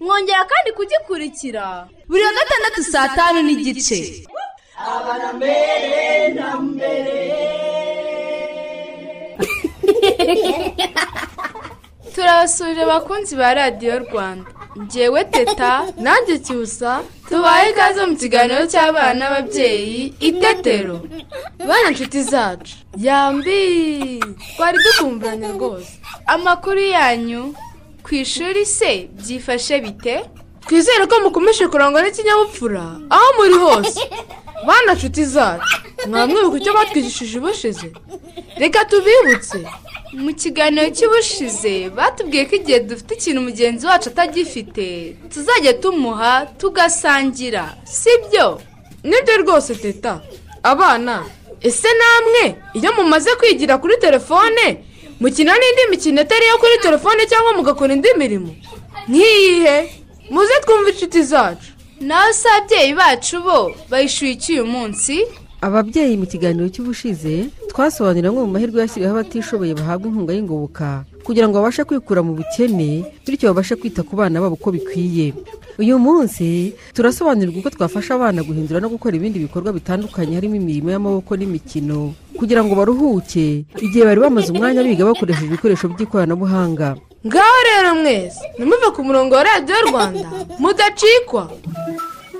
Mwongera kandi kugikurikira. Buri wa gatandatu saa tanu n'igice. Turabasuje abakunzi ba radiyo rwanda. Ngewe teta nanjye cyusa tubaye ikaze mu kiganiro cy'abana n'ababyeyi itetero bana nshuti zacu. Yambi! Twari dukumburanye rwose. Amakuru yanyu ku ishuri se byifashe bite? Twizere ko mukomeje kurangwa n'ikinyabupfura. Aho muri hose. Bana nshuti zacu. Mwamwibuka icyo batwigishije ubushize? Reka tubibutse. Mu kiganiro cy'ubushize batubwiye ko igihe dufite ikintu mugenzi wacu atagifite tuzajya tumuha tugasangira. Sibyo ni byo rwose teta. Abana ese namwe? Iyo mumaze kwigira kuri telefone mukina n'indi mikino itari iyo kuri telefone cyangwa mugakora indi mirimo? Nk'iyihe? Muze twumve inshuti zacu. Nawe se ababyeyi bacu bo bayishyuye iki uyu munsi? Ababyeyi mu kiganiro cy'ubushize twasobanurira amwe mu mahirwe yashyiriweho abatishoboye bahabwa inkunga y'ingoboka kugira ngo babashe kwikura mu bukene bityo babashe kwita ku bana babo uko bikwiye. Uyu munsi turasobanurirwa uko twafasha abana guhindura no gukora ibindi bikorwa bitandukanye harimo imirimo y'amaboko n'imikino kugira ngo baruhuke igihe bari bamaze umwanya biga bakoresheje ibikoresho by'ikoranabuhanga. Ngaho rero mwese ntimuve ku murongo wa radiyo rwanda mudacikwa.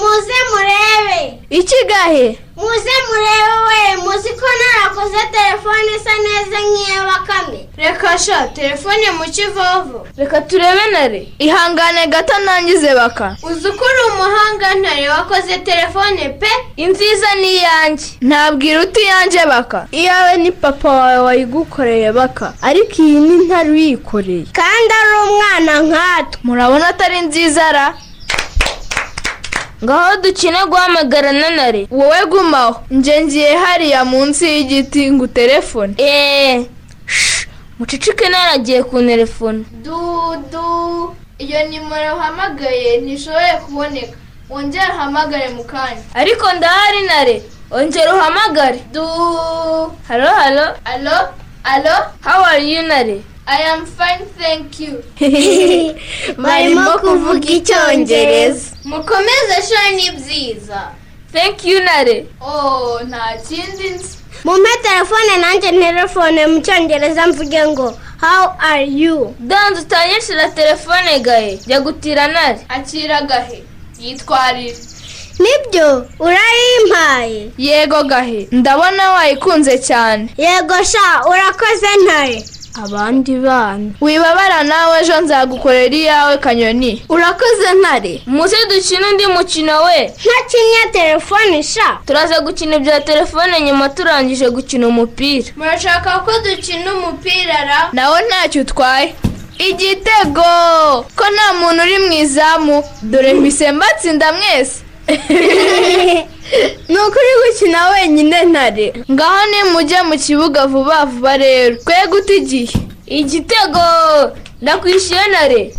Muze murebe. Ikigahe muze murebe we. Muzi ko narakoze telefone isa neza nk'iya bakame. Reka sha telefone mu kivovo. Reka turebe nare ihangane gato nangize baka. Uzi ko uri umuhanga ntare wakoze telefone pe. Inziza ni iyanjye ntabwo iruta iyanjye baka. Iyawe ni papa wawe wayigukoreye baka. Ariko iyi ni ntare uyikoreye kandi ari umwana nkatwe. Murabona atari nziza ra? Ngaho dukine guhamagara nanare wowe gumaho njye ngiye hariya munsi y'igiti ngo telefone eee mucicike naragiye ku telefone dudu iyo nimero uhamagaye ntishoboye kuboneka. Wongere uhamagare mu kanya. Ariko ndahari nare. Wongere uhamagare. Du. Halo halo. Halo? Halo? How are you nare? I am fine thank you. Barimo kuvuga icyongereza mukomeze sha ni byiza thank you nare. Oh nta kindi nzi mumpe telefone nanjye telefone mu cyongereza mvuge ngo how are you? Danze utanyishyura telefone gahe jya gutira nare. Akira gahe. Yitwarire ni byo urayimpaye yego gahe. Ndabona wayikunze cyane. Yego sha urakoze ntare abandi bana. Wibabara nawe ejo nzagukorera iyawe kanyoni. Urakoze ntare. Muze dukine undi mukino we. Ntakinnye telefone sha. Turaza gukina ibya telefone nyuma turangije gukina umupira. Murashaka ko dukina umupira ra? Nawe ntacyo utwaye. Igitego! Ko nta muntu uri mu izamu. Dore mbise mbatsinda mwese. ni ukuri gukina wenyine ntare ngaho nimujye mu kibuga vuba vuba rero. Twe guta igihe. Igitego! Ndakwishyuye ntare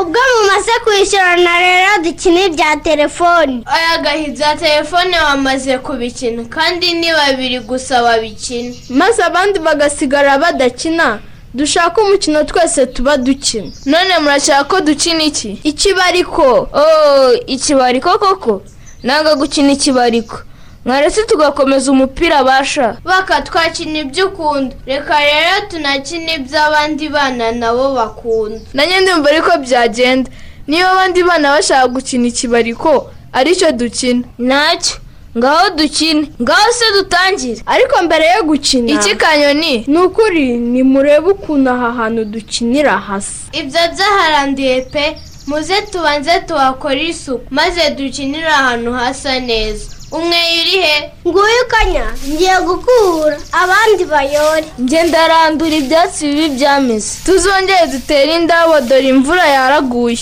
ubwo mumaze kwishyurana rero dukina ibya telefoni. Aya gahiza telefone wamaze kubikina. Kandi ni babiri gusa babikina maze abandi bagasigara badakina. Dushaka umukino twese tuba dukina. None murashaka ko dukina iki? Ikibariko. Oh ikibariko koko? Nanga gukina ikibariko. Mwaretse tugakomeza umupira basha baka twakina ibyo ukunda. Reka rero tunakina iby'abandi bana nabo bakunda. Nanjye ndumva ariko byagenda. Niba abandi bana bashaka gukina ikibariko ari cyo dukina. Ntacyo ngaho dukine. Ngaho se dutangire. Ariko mbere yo gukina iki kanyoni? ni ukuri nimurebe ukuntu aha hantu dukinira hasa ibyo byaharandiye pe. Muze tubanze tuhakore isuku maze dukinire ahantu hasa neza. Umwe uri he? Nguyu kanya ngiye gukura. Abandi bayore. Njye ndarandura ibyatsi bibi byameze. Tuzongere dutere indabo dore imvura yaraguye.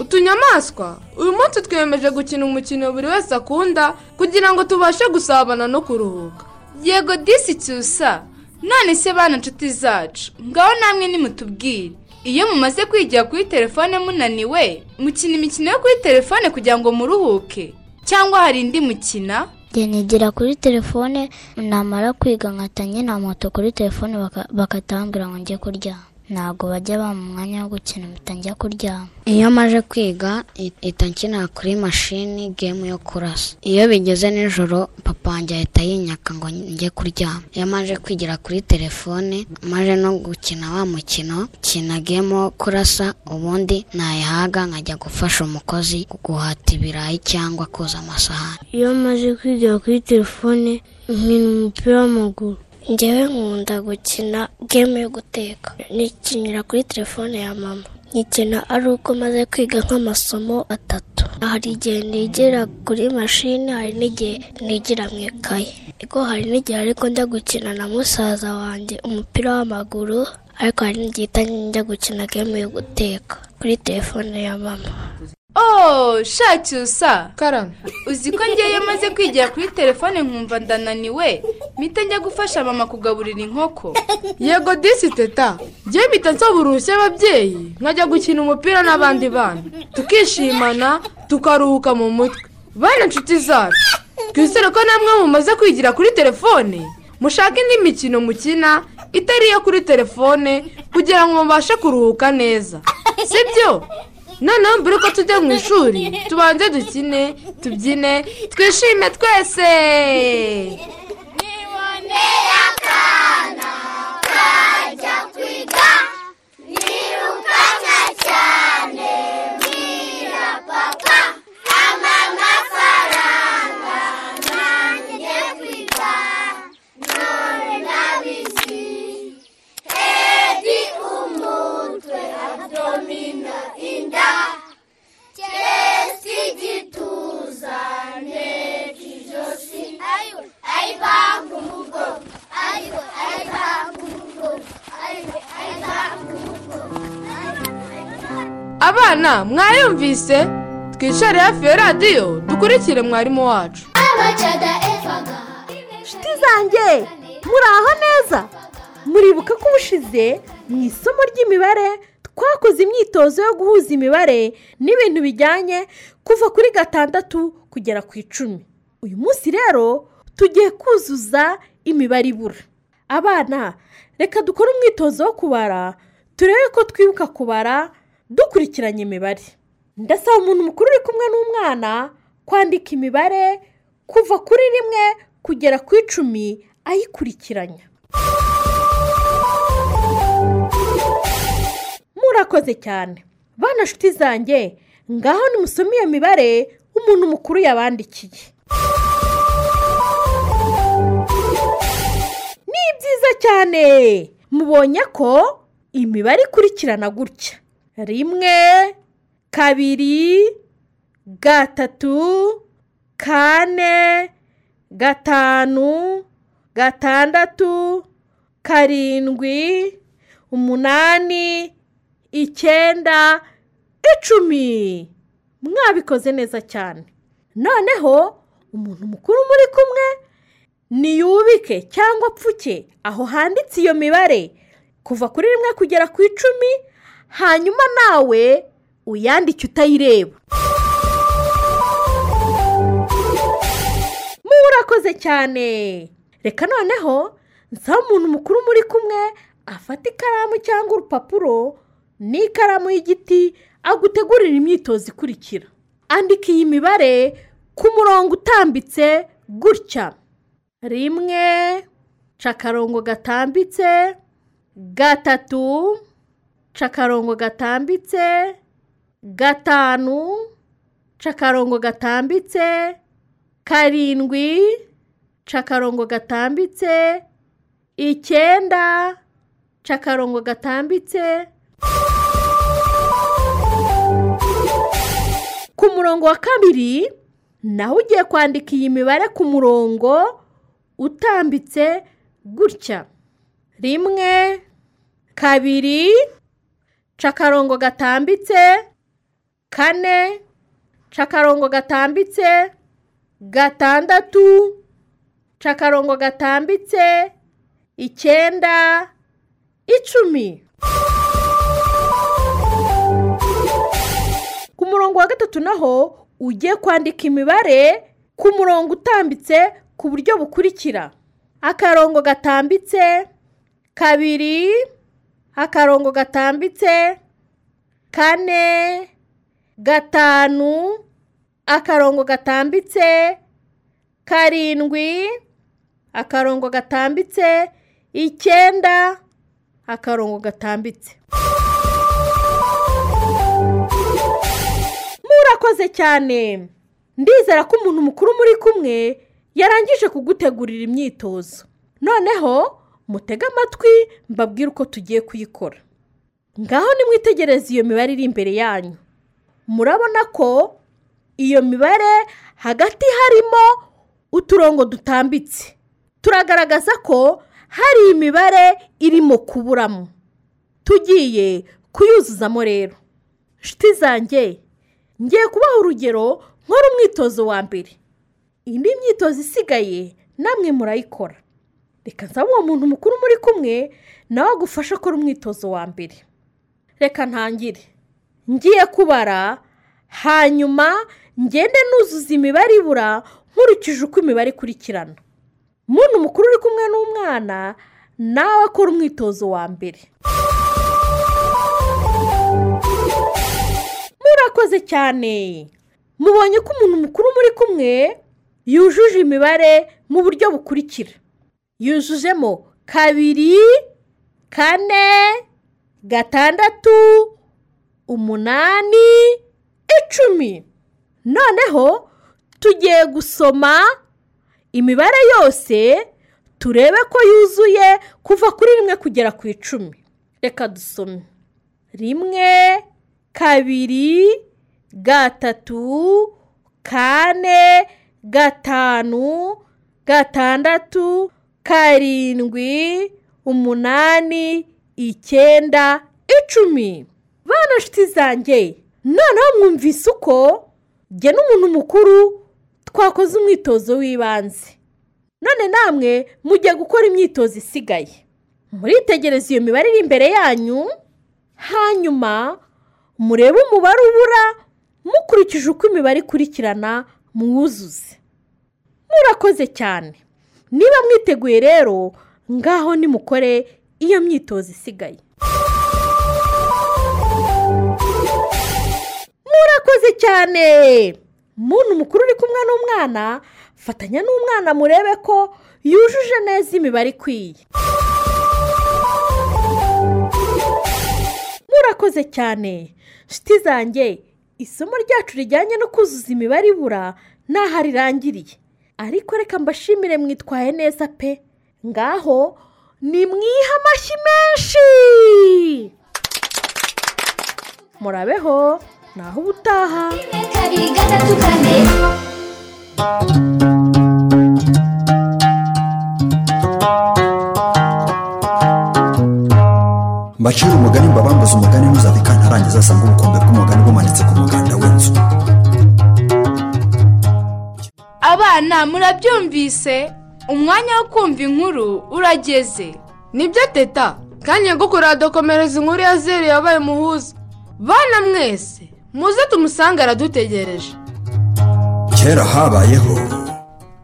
Utunyamaswa? Uyu munsi twiyemeje gukina umukino buri wese akunda kugira ngo tubashe gusabana no kuruhuka. Yego disi cyusa none se bana inshuti zacu. Ngaho namwe nimutubwire. Iyo mumaze kwigira kuri telefone munaniwe mukina imikino yo kuri telefone kugira ngo muruhuke? Cyangwa hari indi mukina? Nigira kuri telefone namara kwiga nkatanye na moto kuri telefone baka- bakatambwira ngo njye kuryama. Ntabwo bajya bampa umwanya wo gukina mpita njya kuryama. Iyo maje kwiga ihita nkina kuri mashini gemu yo kurasa. Iyo bigeze nijoro papa wanjye ahita yinyaka ngo njye kuryama iyo maje kwigira kuri telefone maje no gukina wa mukino kina gemu yo kurasa ubundi nayihaga nkajya gufasha umukozi guhata ibirayi cyangwa koza amasahani. Iyo maze kwigira kuri telefone nkina umupira w'amaguru. Njyewe nkunda gukina gemu yo guteka. Nikinira kuri telefone ya mama. Nkikina ari uko maze kwiga nk'amasomo atatu. Hari igihe nigira kuri mashini hari n'igihe nigira mu ikaye ariko hari n'igihe ariko njya gukina na musaza wanjye umupira w'amaguru ariko hari n'igihe njya gukina gemu yo guteka kuri telefone ya mama. Oh shacyusa karame uzi ko ngewe maze kwigira kuri telefone nkumva ndananiwe. Mpita njya gufasha mama kugaburira inkoko. Yego disi teta ngewe mpita nsaba uruhushya ababyeyi. Nkajya gukina umupira n'abandi bana. Tukishimana tukaruhuka mu mutwe. Bana inshuti zacu. Twizere ko namwe mumaze kwigira kuri telefone. Mushaka indi mikino mukina itari iyo kuri telefone kugira ngo mubashe kuruhuka neza. Sibyo? Noneho mbere ko tujya mu ishuri. Tubanze dukine tubyine twishime twese. Abana mwayumvise? Twicare hafi ya radiyo dukurikire mwarimu wacu. Inshuti zanjye muri aho neza? Muribuka ko ubushize mu isomo ry'imibare twakoze imyitozo yo guhuza imibare n'ibintu bijyanye kuva kuri gatandatu kugera ku icumi. Uyu munsi rero tugiye kuzuza imibare ibura. Abana reka dukore umwitozo wo kubara. Turebe ko twibuka kubara dukurikiranye imibare. Ndasaba umuntu mukuru uri kumwe n'umwana kwandika imibare kuva kuri rimwe kugera ku icumi ayikurikiranya. Murakoze cyane. Bana nshuti zanjye ngaho nimusome iyo mibare umuntu mukuru yabandikiye. Ni byiza cyane. Mubonye ko imibare ikurikirana gutya. Rimwe kabiri gatatu kane gatanu gatandatu karindwi umunani icyenda icumi. Mwabikoze neza cyane. Noneho umuntu mukuru muri kumwe niyubike cyangwa apfuke. Aho handitse iyo mibare. Kuva kuri rimwe kugera ku icumi hanyuma nawe uyandike utayireba. Murakoze cyane. Reka noneho nsaba umuntu mukuru muri kumwe afata ikaramu cyangwa urupapuro n'ikaramu y'igiti agutegurira imyitozo ikurikira. Andika iyi mibare ku murongo utambitse gutya. Rimwe ca akarongo gatambitse gatatu ca akarongo gatambitse gatanu ca akarongo gatambitse karindwi ca akarongo gatambitse icyenda ca akarongo gatambitse. Ku murongo wa kabiri naho ugiye kwandika iyi mibare ku murongo utambitse gutya. Rimwe kabiri ca akarongo gatambitse kane. Ca akarongo gatambitse gatandatu. Ca akarongo gatambitse icyenda icumi. Ku murongo wa gatatu naho ugiye kwandika imibare ku murongo utambitse ku buryo bukurikira. Akarongo gatambitse kabiri akarongo gatambitse kane gatanu akarongo gatambitse karindwi akarongo gatambitse icyenda akarongo gatambitse. Murakoze cyane. Ndizera ko umuntu mukuru muri kumwe yarangije kugutegurira imyitozo. Noneho mutege amatwi mbabwire uko tugiye kuyikora. Ngaho nimwitegereze iyo mibare iri imbere yanyu. Murabona ko iyo mibare hagati harimo uturongo dutambitse. Turagaragaza ko hari imibare irimo kuburamo tugiye kuyuzuzamo rero. Nshuti zanjye ngiye kubaha urugero nkora umwitozo wa mbere. Indi myitozo isigaye namwe murayikora. Reka nsaba uwo muntu mukuru muri kumwe nawe agufashe akora umwitozo wa mbere. Reka ntangire. Ngiye kubara hanyuma ngende nuzuza imibare ibura nkurikije uko imibare ikurikirana. Umuntu mukuru uri kumwe n'umwana nawe akora umwitozo wa mbere. Murakoze cyane. Mubonye ko umuntu mukuru muri kumwe yujuje imibare mu buryo bukurikira. Yujujemo kabiri kane gatandatu umunani icumi. Noneho tugiye gusoma imibare yose turebe ko yuzuye kuva kuri rimwe kugera ku icumi. Reka dusome. Rimwe kabiri gatatu kane gatanu gatandatu karindwi umunani icyenda icumi. Bana nshuti zanjye noneho mwumvise uko? Jye n'umuntu mukuru twakoze umwitozo w'ibanze. None namwe mugiye gukora imyitozo isigaye. Muritegereza iyo mibare iri imbere yanyu? Hanyuma murebe umubare ubura mukurikije uko imibare ikurikirana mwuzuze. Murakoze cyane. Niba mwiteguye rero ngaho nimukore iyo myitozo isigaye. Murakoze cyane! Muntu mukuru uri kumwe n'umwana fatanya n'umwana murebe ko yujuje neza imibare ikwiye. Murakoze cyane! Nshuti zanjye isomo ryacu rijyanye no kuzuza imibare ibura ntaho rirangiriye ariko reka mbashimire mwitwaye neza pe. Ngaho ni mwiha amashyi menshi! Murabeho naho ubutaha. Kabiri gatatu kane mbacira umugani mbabambuze umugani ntuzave kantarangiza asanga ubukombe bw'umugani bumanitse ku muganda w'inzu. Abana murabyumvise? Umwanya wo kumva inkuru urageze. Nibyo teta? Kandi nyagukuru aradukomereza inkuru ya zeru yabaye umuhuza. Bana mwese muze tumusange aradutegereje. Kera habayeho.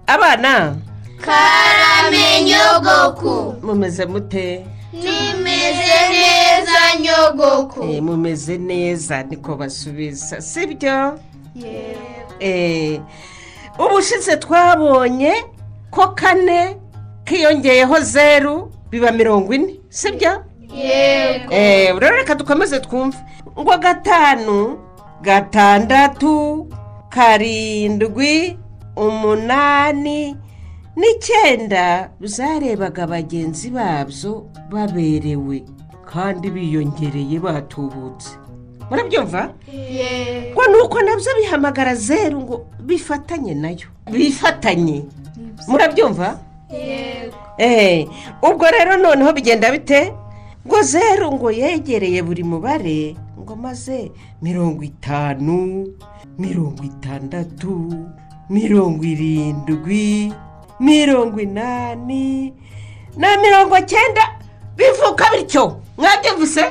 Abana. Karame nyogoku mumeze mute? Nimeze neza nyogoku. Eh, mumeze neza niko basubiza sibyo? Eh, ubushize twabonye ko kane kiyongeyeho zeru biba mirongo ine sibyo? Yego. Eh, rero reka dukomeze twumve. Ngo gatanu gatandatu karindwi umunani n'icyenda zarebaga bagenzi babyo baberewe kandi biyongereye batubutse. Murabyumva ngo ni uko na byo bihamagara zeru ngo bifatanye na yo. Bifatanye. Murabyumva Eh, ubwo rero noneho bigenda bite? Ngo zeru ngo yegereye buri mubare ngo maze mirongo itanu mirongo itandatu mirongo irindwi mirongo inani na mirongo cyenda. Bivuka bityo. Mwabyumvise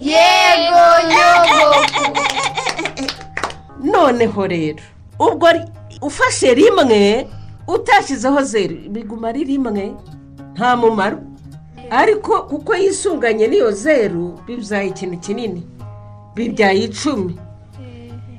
yego nyogoku noneho rero ubwo ufashe rimwe utashyizeho zeru biguma ari rimwe nta mumaro. Ariko kuko yisunganye n'iyo zeru bibyaye ikintu kinini bibyaye icumi.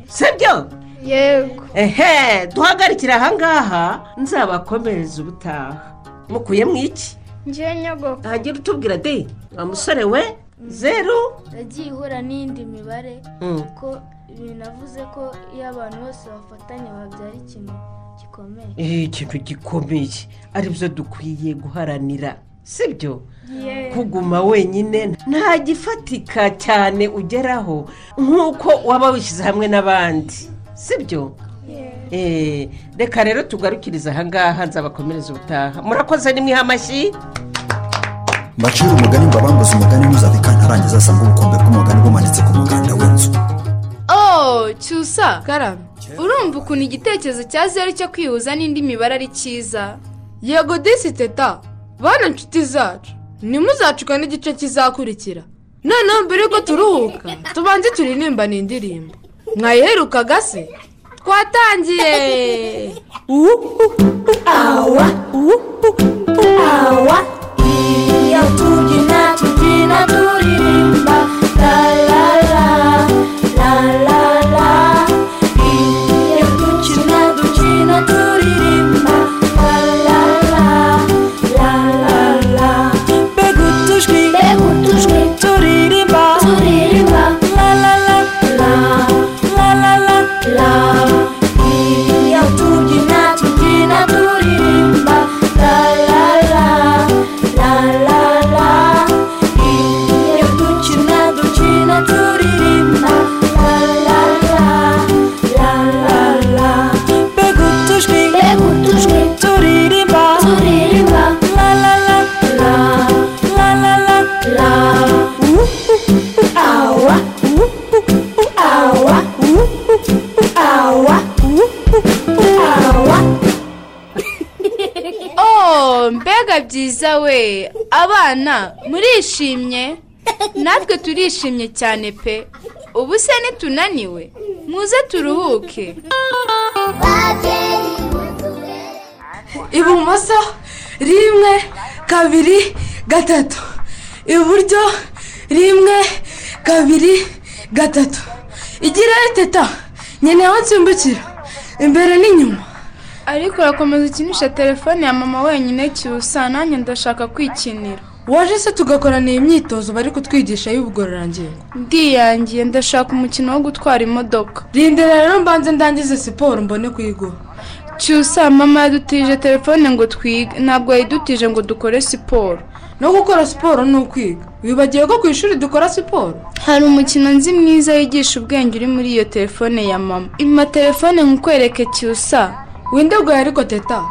Sibyo? Yego. Ehe duhagarikire ahangaha nzabakomereza ubutaha. Mukuyemo iki? Njye nyogoku hagira utubwira de wa musore we. Zeru? Yagiye ihura n'indi mibare Mm. ko binavuze ko iyo abantu bose bafatanya babyara ikintu gikomeye. Eh, ikintu gikomeye. Aribyo dukwiye guharanira sibyo? Kuguma wenyine nta gifatika cyane ugeraho nk'uko waba wishyize hamwe n'abandi sibyo? Eh, reka rero tugarukirize ahangaha nzabakomereza ubutaha. Murakoze nimwiha amashyi mbacira umugani mbabambuze umugani ntuzave kantarangiza asanga ubukombe bw'umugani bumanitse ku muganda w'inzu. Oh cyusa karame urumva ukuntu igitekerezo cya zeru cyo kwihuza n'indi mibare ari cyiza? Yego disi teta bana nshuti zacu ntimuzacuka n'igice kizakurikira. Noneho mbere yuko turuhuka tubanze turirimba ni indirimbo mwayiherukaga se twatangiye awa awa. Iyo tubyina tubyina turirimba la la la la la. Murishimye natwe turishimye cyane pe. Ubu se nitunaniwe? Muze turuhuke. Ibumoso rimwe kabiri gatatu. Iburyo rimwe kabiri gatatu. Igirayo teta. Nkeneye aho nsimbukira. Imbere n'inyuma. Ariko urakomeza ukinisha telefone ya mama wenyine cyusa nanjye ndashaka kwikinira. Waje se tugakorana iyi myitozo bari kutwigisha y'ubugororangingo? Ndiyangiye ndashaka umukino wo gutwara imodoka. Rindira rero mbanze ndangize siporo mbone kuyigura cyusa mama yadutije telefone ngo twige. Ntabwo yayidutije ngo dukore siporo. No gukora siporo ni ukwiga. Wibagiwe ko ku ishuri dukora siporo? Hari umukino nzi mwiza wigisha ubwenge uri muri iyo telefone ya mama. Ima telefone nkukwereke cyusa. Windeguye ariko teta.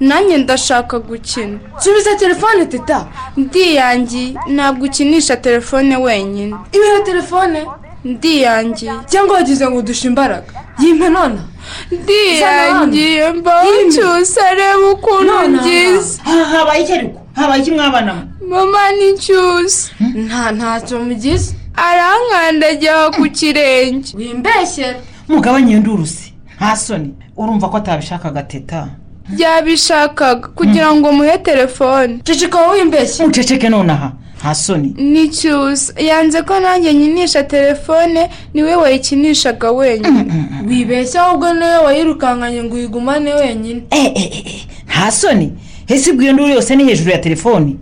Nanjye ndashaka gukina. Subiza telefone teta. Ndiyangiye. Ntabwo ukinisha telefone wenyine. Ibihe telefone? Ndiyangiye. Cyangwa wagize ngo udushe imbaraga. Yimpe nona. Ndiyangiye. Mbaho cyusa reba ukuntu ngize. Habaye icyo ariko habaye iki mwabana mama ni cyusa nta ntacyo mugize. Arankandagira ku kirenge. Wimbeshyera mugabanye ndurusi nta soni. Urumva ko atabishakaga teta? Byabishakaga. Kugira ngo muhe telefone. Ceceka wowe wimbeshye muceceke nonaha. Nta soni. Ni cyusa yanze ko nanjye nyinisha telefone ni we wayikinishaga wenyine. Wibeshya ahubwo ni we wayirukankanye ngo uyigumane wenyine. Nta soni. Ese ubwo iyo nduru yose ni hejuru ya telefoni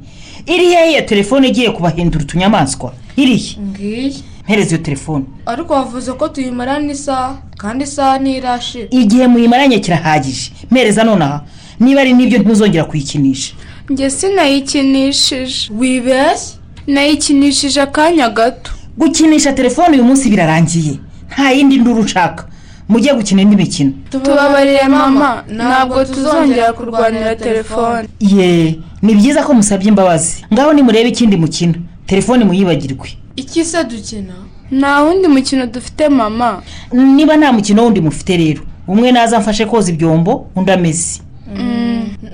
iri hehe iyo telefone igiye kubahindura utunyamaswa? Irihe? Ngiyi. Mpereza iyo telefone. Ariko wavuze ko tuyimarana isaha kandi isaha ntirashira igihe muyimaranye kirahagije. Mpereza nonaha. Niba ari n'ibyo ntuzongera kuyikinisha. Njye sinayikinishije. Wibeshye? Nayikinishije akanya gato. Gukinisha telefone uyu munsi birarangiye. Nta yindi nduru nshaka. Mujye gukina indi mikino. Tubabarire mama. Ntabwo tuzongera kurwanira telefone. Ye ni byiza ko musabye imbabazi. Ngaho nimurebe ikindi mukino. Telefone muyibagirwe. Iki se dukina? Nta wundi mukino dufite mama. Niba nta mukino wundi mufite rero. Umwe naza mfashe koza ibyombo undi ameze.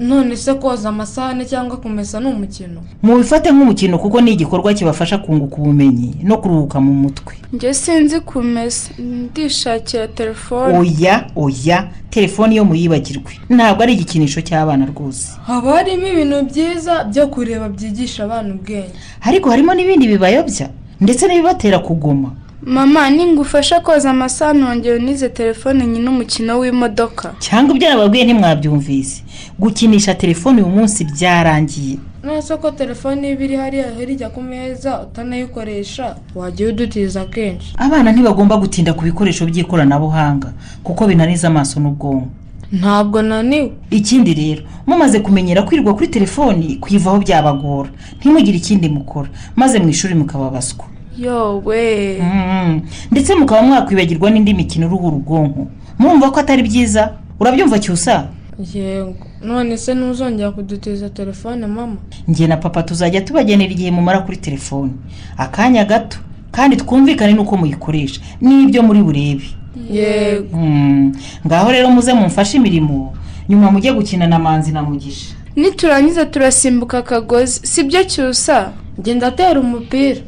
None se koza amasahane cyangwa kumesa ni umukino? Mubifate nk'umukino kuko ni igikorwa kibafasha kunguka ubumenyi no kuruhuka mu mutwe. Njye sinzi kumesa. Ndishakira telefone. Oya oya. Telefone iyo muyibagirwe. Ntabwo ari igikinisho cy'abana rwose. Haba harimo ibintu byiza byo kureba byigisha abana ubwenge. Ariko harimo n'ibindi bibayobya ndetse n'ibibatera kugoma mama ningufasha koza amasahane wongera unize telefone nyine umukino w'imodoka. Cyangwa ibyo nababwiye ntimwabyumvise. Gukinisha telefone uyu munsi byarangiye. Nose ko telefone iba iri hariya hirya ku meza utanayikoresha wajya udutiza kenshi. Abana ntibagomba gutinda ku bikoresho by'ikoranabuhanga kuko binaniza amaso n'ubwonko. Ntabwo naniwe. Ikindi rero mumaze kumenyera kwirirwa kuri telefoni kuyivaho byabagora. Ntimugire ikindi mukora. Maze mu ishuri mukababaswa. Yowe ndetse mukaba mwakwibagirwa n'indi mikino iruhura ubwonko murumva ko atari byiza? Urabyumva cyusa? Yego. None se ntuzongera kudutiza telefone mama? Njye na papa tuzajya tubagenera igihe mumara kuri telefoni akanya gato kandi twumvikane n'uko muyikoresha. N'ibyo muri burebe. Yego. Ngaho rero muze mumfashe imirimo. Nyuma mujye gukina na manzi na mugisha. Niturangiza turasimbuka akagozi. Sibyo cyusa? Genda atera umupira.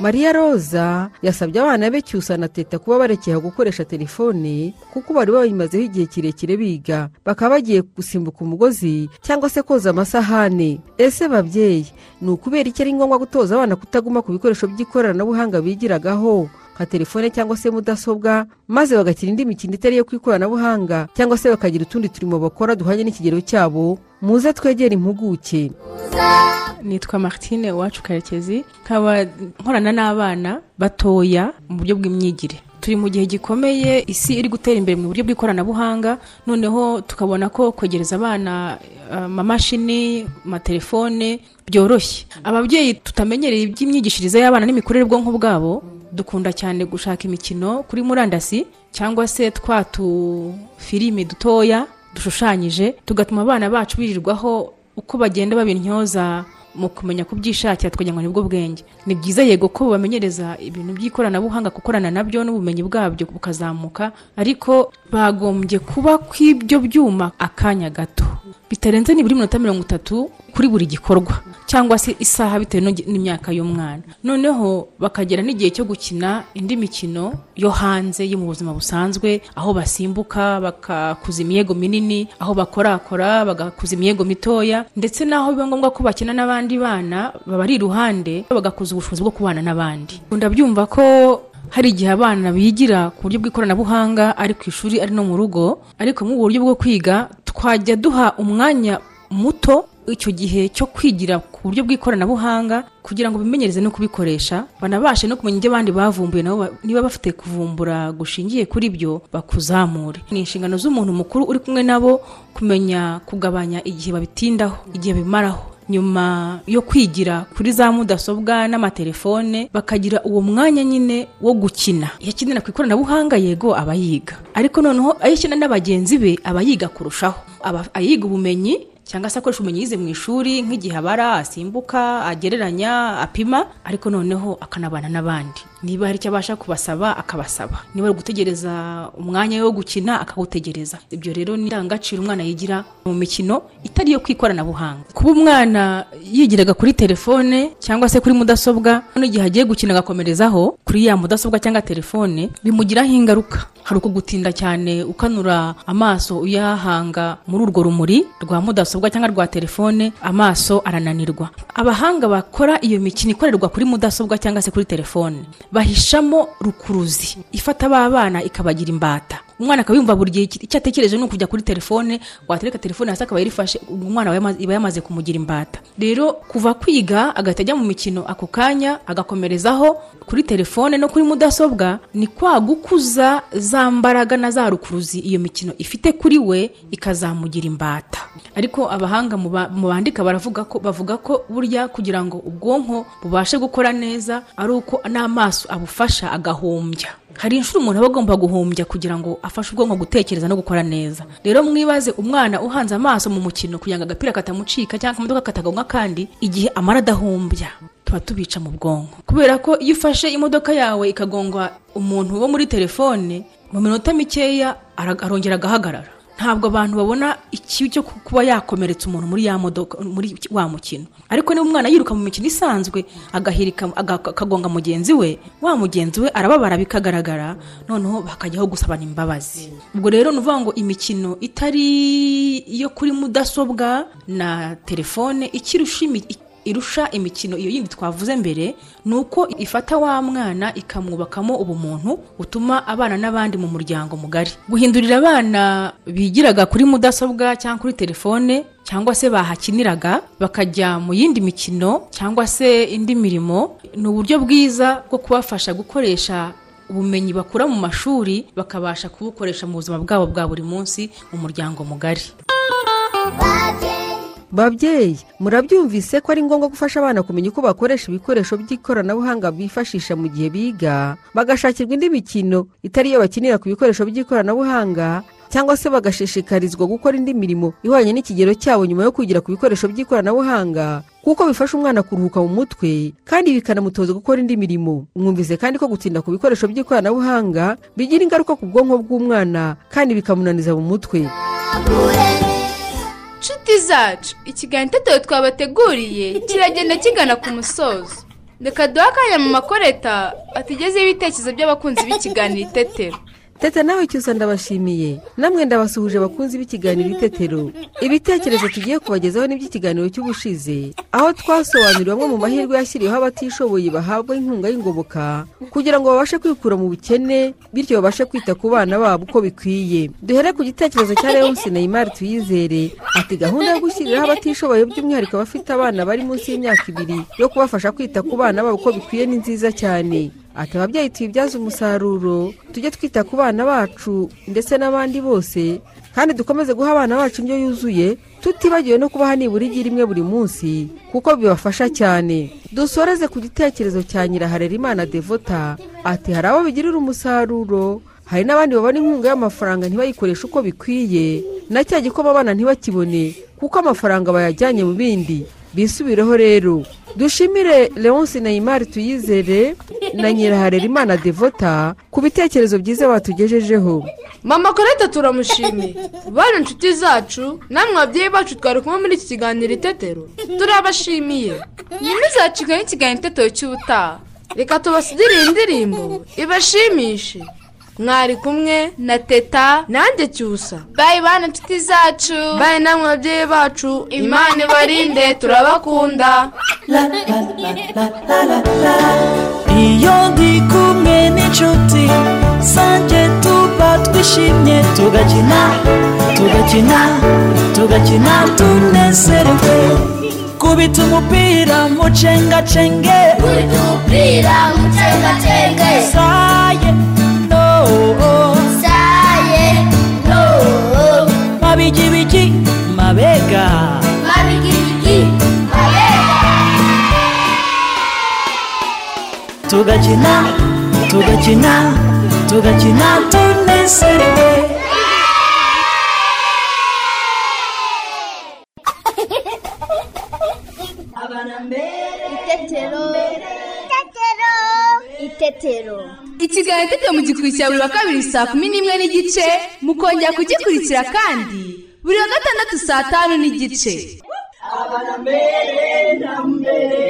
Mariya roza yasabye abana be cyusa na teta kuba barekeye gukoresha telefone kuko bari bayimazeho igihe kirekire biga. Bakaba bagiye gusimbuka umugozi cyangwa se koza amasahane ese babyeyi ni ukubera iki ari ngombwa gutoza abana kutaguma ku bikoresho by'ikoranabuhanga bigiragaho? Nka telefone cyangwa se mudasobwa maze bagakina indi mikino itari iyo ku ikoranabuhanga cyangwa se bakagira utundi turimo bakora duhanye n'ikigero cyabo muze twegere impuguke. Nitwa martine iwacu karekezi nkaba nkorana n'abana batoya mu buryo bw'imyigire. Turi mu gihe gikomeye isi iri gutera imbere mu buryo bw'ikoranabuhanga noneho tukabona ko kwegereza abana amamashini amatelefone byoroshye. Ababyeyi tutamenyereye iby'imyigishirize y'abana n'imikorere y'ubwonko bwabo dukunda cyane gushaka imikino kuri murandasi cyangwa se twa tufilimi dutoya dushushanyije tugatuma abana bacu birirwaho uko bagenda babintyoza mu kumenya kubyishakira tukagira ngo ni bwo bwenge ni byiza yego ko bamenyereza ibintu by'ikoranabuhanga gukorana na byo n'ubumenyi bwabyo bukazamuka ariko bagombye kuba kw'ibyo byuma akanya gato. Bitarenze nibura iminota mirongo itatu kuri buri gikorwa cyangwa se isaha bitewe n'imyaka y'umwana. Noneho bakagera n'igihe cyo gukina indi mikino yo hanze yo mu buzima busanzwe aho basimbuka bagakuza imiyego minini aho bakorakora bagakuza imiyego mitoya ndetse n'aho biba ngombwa ko bakina n'abandi bana babari iruhande bagakuza ubushobozi bwo kubana n'abandi. Ndabyumva ko hari igihe abana bigira ku buryo bw'ikoranabuhanga ari ku ishuri ari no mu rugo ariko mu buryo bwo kwiga twajya duha umwanya muto icyo gihe cyo kwigira ku buryo bw'ikoranabuhanga kugira ngo bimenyereze no kubikoresha banabashe no kumenya ibyo abandi bavumbuye nabo niba bafite kuvumbura gushingiye kuri byo bakuzamure. Ni inshingano z'umuntu mukuru uri kumwe nabo kumenya kugabanya igihe babitindaho igihe bimaraho. Nyuma yo kwigira kuri za mudasobwa n'amatelefone bakagira uwo mwanya nyine wo gukina. Iyo akinira ku ikoranabuhanga yego aba yiga. Ariko noneho iyo akina na bagenzi be aba yiga kurushaho. Aba ayiga ubumenyi cyangwa se akoresha ubumenyi yize mu ishuri nk'igihe abara asimbuka agereranya apima ariko noneho akanabana n'abandi. Niba hari icyo abasha kubasaba akabasaba. Niba ari gutegereza umwanya wo gukina akawutegereza. Ibyo rero ni indangagaciro umwana yigira mu mikino itari iyo ku ikoranabuhanga kuba umwana yigiraga kuri telefone cyangwa se kuri mudasobwa n'igihe agiye gukina agakomerezaho kuri ya mudasobwa cyangwa telefone bimugiraho ingaruka. Hari uko gutinda cyane ukanura amaso uyahanga muri urwo rumuri rwa mudasobwa cyangwa rwa telefone amaso arananirwa. Abahanga bakora iyo mikino ikorerwa kuri mudasobwa cyangwa se kuri telefone. Bahishamo rukuruzi. Ifata ba bana ikabagira imbata. Umwana akaba yumva buri gihe icyo atekereje ni ukujya kuri telefone watereka telefone hasi akaba yarifashe umwana iba yamaze kumugira imbata. Rero kuva kwiga agahita ajya mu mikino ako kanya agakomerezaho kuri telefone no kuri mudasobwa ni kwa gukuza za mbaraga na za rukuruzi iyo mikino ifite kuri we ikazamugira imbata. Ariko abahanga mu ba- mu bandika baravuga ko bavuga ko burya kugira ngo ubwonko bubashe gukora neza ari uko n'amaso abufasha agahumbya. Hari inshuro umuntu aba agomba guhumbya kugira ngo afashe ubwonko gutekereza no gukora neza. Rero mwibaze umwana uhanze amaso mu mukino kugira ngo agapira katamucika cyangwa akamodoka katagonga kandi igihe amara adahumbya tuba tubica mu bwonko. Kubera ko iyo ufashe imodoka yawe ikagongwa umuntu wo muri telefone mu minota mikeya arongera agahagarara. Ntabwo abantu babona ikibi cyo ku- kuba yakomeretsa umuntu muri ya modoka muri wa mukino. Ariko niba umwana yiruka mu mikino isanzwe agahirika aga- akagonga mugenzi we wa mugenzi we arababara bikagaragara noneho bakajyaho gusabana imbabazi. Ubwo rero ni ngo imikino itari iyo kuri mudasobwa na telefone ikirusha imi- irusha imikino. Iyo yindi twavuze mbere ni uko ifata wa mwana ikamwubakamo ubumuntu butuma abana n'abandi mu muryango mugari. Guhindurira abana bigiraga kuri mudasobwa cyangwa kuri telefone cyangwa se bahakiniraga bakajya mu yindi mikino cyangwa se indi mirimo ni uburyo bwiza bwo kubafasha gukoresha ubumenyi bakura mu mashuri bakabasha kubukoresha mu buzima bwabo bwa buri munsi mu muryango mugari. Babyeyi murabyumvise ko ari ngombwa gufasha abana kumenya uko bakoresha ibikoresho by'ikoranabuhanga bifashisha mu gihe biga? Bagashakirwa indi mikino itari iyo bakinira ku bikoresho by'ikoranabuhanga? Cyangwa se bagashishikarizwa gukora indi mirimo ihwanye n'ikigero cyabo nyuma yo kwigira ku bikoresho by'ikoranabuhanga? Kuko bifasha umwana kuruhuka mu mutwe kandi bikanamutoza gukora indi mirimo. Mwumvise kandi ko gutinda ku bikoresho by'ikoranabuhanga bigira ingaruka ku bwonko bw'umwana kandi bikamunaniza mu mutwe. Nshuti zacu ikiganiro itetero twabateguriye kiragenda kigana ku musozo. Reka duhe akanya mu makoreta atugezeho ibitekerezo by'abakunzi b'ikiganiro itetero teta nawe cyusa ndabashimiye. Namwe ndabasuhuje abakunzi b'ikiganiro itetero. Ibitekerezo tugiye kubagezaho n'iby'ikiganiro cy'ubushize. Aho twasobanuriwe amwe mu mahirwe yashyiriweho abatishoboye bahabwa inkunga y'ingoboka kugira ngo babashe kwikura mu bukene bityo babashe kwita ku bana babo uko bikwiye. Duhere ku gitekerezo cya leonce neymar tuyizere ati gahunda yo gushyiriraho abatishoboye by'umwihariko abafite abana bari munsi y'imyaka ibiri yo kubafasha kwita ku bana babo uko bikwiye ni nziza cyane. Ati ababyeyi tuyibyaze umusaruro tujye twita ku bana bacu ndetse n'abandi bose kandi dukomeze guha abana bacu indyo yuzuye tutibagiwe no kubaha nibura igi rimwe buri munsi kuko bibafasha cyane. Dusoreze ku gitekerezo cya nyiraharerimana devota ati hari abo bigirira umusaruro hari n'abandi babona inkunga y'amafaranga ntibayikoreshe uko bikwiye na cya gikoma abana ntibakibone kuko amafaranga bayajyanye mu bindi. Bisubireho rero dushimire leonce neymar tuyizere na nyiraharerimana devota ku bitekerezo byiza batugejejeho. Mama koreta turamushimiye. Bana inshuti zacu namwe ababyeyi bacu twari kumwe muri iki kiganiro itetero. Turabashimiye. Ntimuzacikwe n'ikiganiro itetero cy'ubutaha. Reka tubasigire iyi ndirimbo ibashimishe. Mwari kumwe na teta nanjye cyusa bayi bana inshuti zacu. Bayi namwe ababyeyi bacu. Imana ibarinde turabakunda. Iyo ndi kumwe n'inshuti zanjye tuba twishimye tugakina tugakina tugakina tunezerewe. Kubita umupira mucengacenge kubita umupira mucengacenge saye. mabigibigi mabega. Mabigibigi mabega. Tugakina tugakina tugakina tunezerewe abana mbere itetero mbere itetero ikiganiro itetero mugikurikira buri wa kabiri saa kumi n'imwe n'igice mukongera kugikurikira kandi buri wa gatandatu saa tanu n'igice. Abana mbere na mbere.